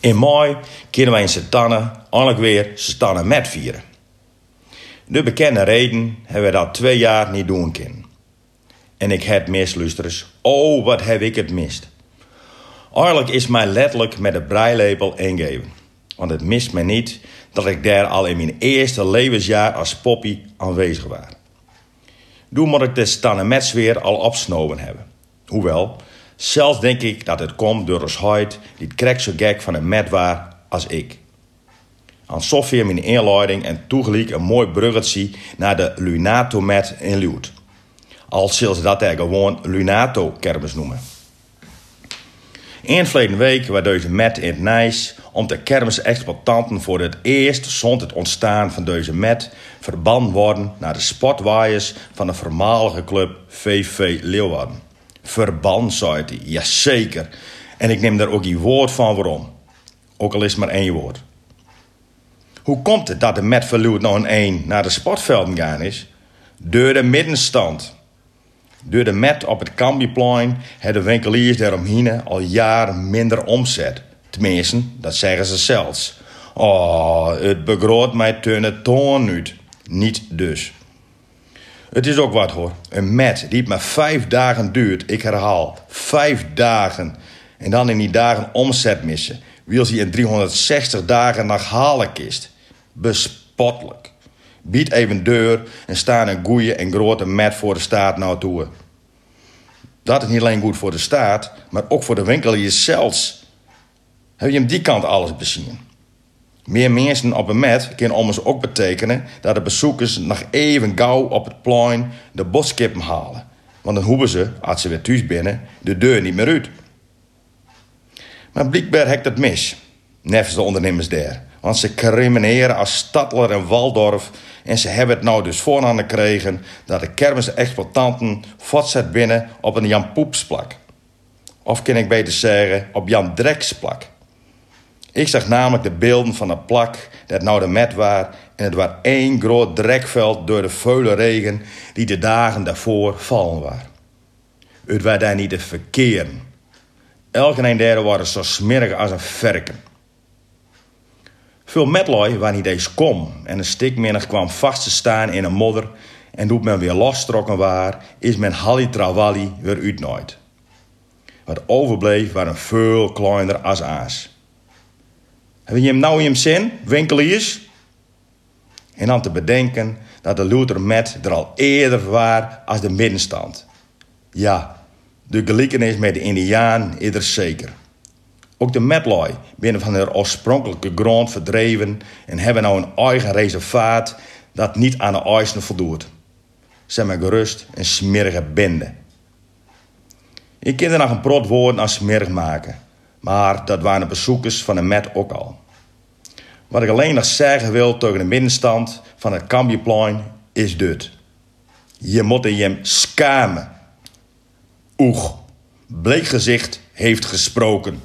In mei kunnen wij in Setannen eindelijk weer Setannen met vieren. De bekende reden hebben we dat twee jaar niet doen kunnen. En ik heb misluisters. Oh, wat heb ik het mist. Eigenlijk is mij letterlijk met de breilepel ingeven. Want het mist me niet dat ik daar al in mijn eerste levensjaar als poppy aanwezig was. Toen moet ik de Stanne met weer al opsnoven hebben. Hoewel, zelfs denk ik dat het komt door ons huid die krek zo gek van een met waar als ik. Aan Sofia mijn inleiding en toegelijk een mooi bruggetje naar de Lunato met in Luut. Al zullen ze dat er gewoon Lunato kermis noemen. Een verleden week was deze met in het Nijs om de kermisexploitanten voor het eerst zond het ontstaan van deze met verbannen worden naar de sportwaaiers van de voormalige club VV Leeuwarden. Verban, zei hij. Jazeker. En ik neem daar ook die woord van waarom. Ook al is maar één woord. Hoe komt het dat de met verluwd nou een één naar de sportvelden gaan is? Door de middenstand. Door de met op het Cambieplein hebben de winkeliers daaromheen al jaren minder omzet. Tenminste, dat zeggen ze zelfs. Oh, het begroot mij tunne toon. Niet dus. Het is ook wat hoor. Een met die maar vijf dagen duurt. Ik herhaal, vijf dagen. En dan in die dagen omzet missen. Wie als hij in 360 dagen naar halen kist. Bespottelijk. Bied even deur en staan een goeie en grote met voor de staat nou toe. Dat is niet alleen goed voor de staat, maar ook voor de winkeliers zelfs. Heb je hem die kant alles bezien? Meer mensen op een met kan ommers ook betekenen dat de bezoekers nog even gauw op het plein de boskippen halen. Want dan hoeven ze, als ze weer thuis binnen, de deur niet meer uit. Maar blijkbaar hekt het mis, nevens de ondernemers daar. Want ze crimineren als Stadler en Waldorf en ze hebben het nou dus vooraan gekregen dat de kermisexploitanten voortzet binnen op een Jan Poepsplak. Of kan ik beter zeggen, op Jan Dreksplak. Ik zag namelijk de beelden van een plak dat nou de met was en het was één groot drekveld door de veule regen die de dagen daarvoor vallen waren. Het was daar niet te verkeren. Elke een derde waren zo smerig als een verken. Veel metlui waren niet eens kom en een stikminnig kwam vast te staan in een modder en doet men weer lostrokken waar, is men halli trawalli weer uitnooid. Wat overbleef waren veel kleiner als aas. Heb je hem nou in je zin, winkeliers? En dan te bedenken dat de Luther met er al eerder was als de middenstand. Ja, de gelijkenis met de Indiaan is er zeker. Ook de Metloi binnen van hun oorspronkelijke grond verdreven en hebben nou een eigen reservaat dat niet aan de eisen voldoet. Zijn maar gerust een smerige bende. Ik kan er nog een prot woorden als smerig maken, maar dat waren de bezoekers van de Met ook al. Wat ik alleen nog zeggen wil tegen de middenstand van het Cambieplein is dit. Je moet je hem schamen. Oeg, bleekgezicht heeft gesproken.